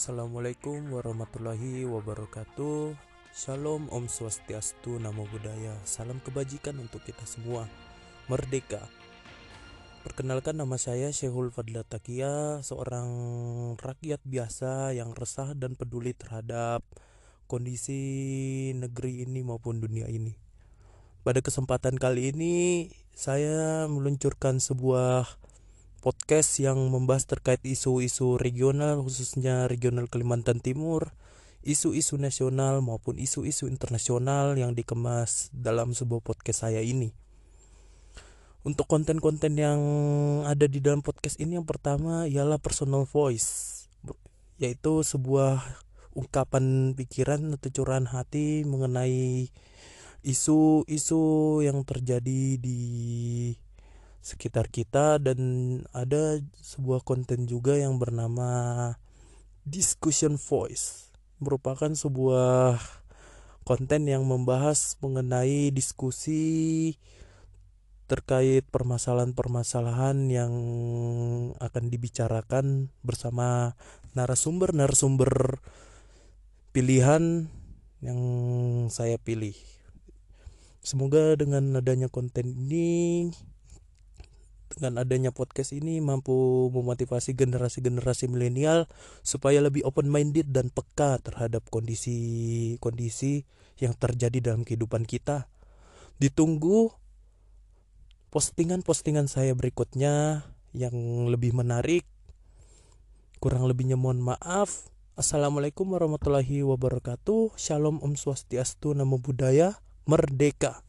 Assalamualaikum warahmatullahi wabarakatuh. Shalom Om Swastiastu Namo Buddhaya. Salam kebajikan untuk kita semua. Merdeka. Perkenalkan nama saya Syekhul Fadla Takia Seorang rakyat biasa yang resah dan peduli terhadap kondisi negeri ini maupun dunia ini. Pada kesempatan kali ini saya meluncurkan sebuah podcast yang membahas terkait isu-isu regional khususnya regional Kalimantan Timur, isu-isu nasional maupun isu-isu internasional yang dikemas dalam sebuah podcast saya ini. Untuk konten-konten yang ada di dalam podcast ini yang pertama ialah personal voice yaitu sebuah ungkapan pikiran atau curahan hati mengenai isu-isu yang terjadi di sekitar kita dan ada sebuah konten juga yang bernama Discussion Voice merupakan sebuah konten yang membahas mengenai diskusi terkait permasalahan-permasalahan yang akan dibicarakan bersama narasumber-narasumber pilihan yang saya pilih. Semoga dengan adanya konten ini dengan adanya podcast ini mampu memotivasi generasi-generasi milenial supaya lebih open minded dan peka terhadap kondisi-kondisi yang terjadi dalam kehidupan kita. Ditunggu postingan-postingan saya berikutnya yang lebih menarik. Kurang lebihnya mohon maaf. Assalamualaikum warahmatullahi wabarakatuh. Shalom Om Swastiastu, Namo Buddhaya, Merdeka.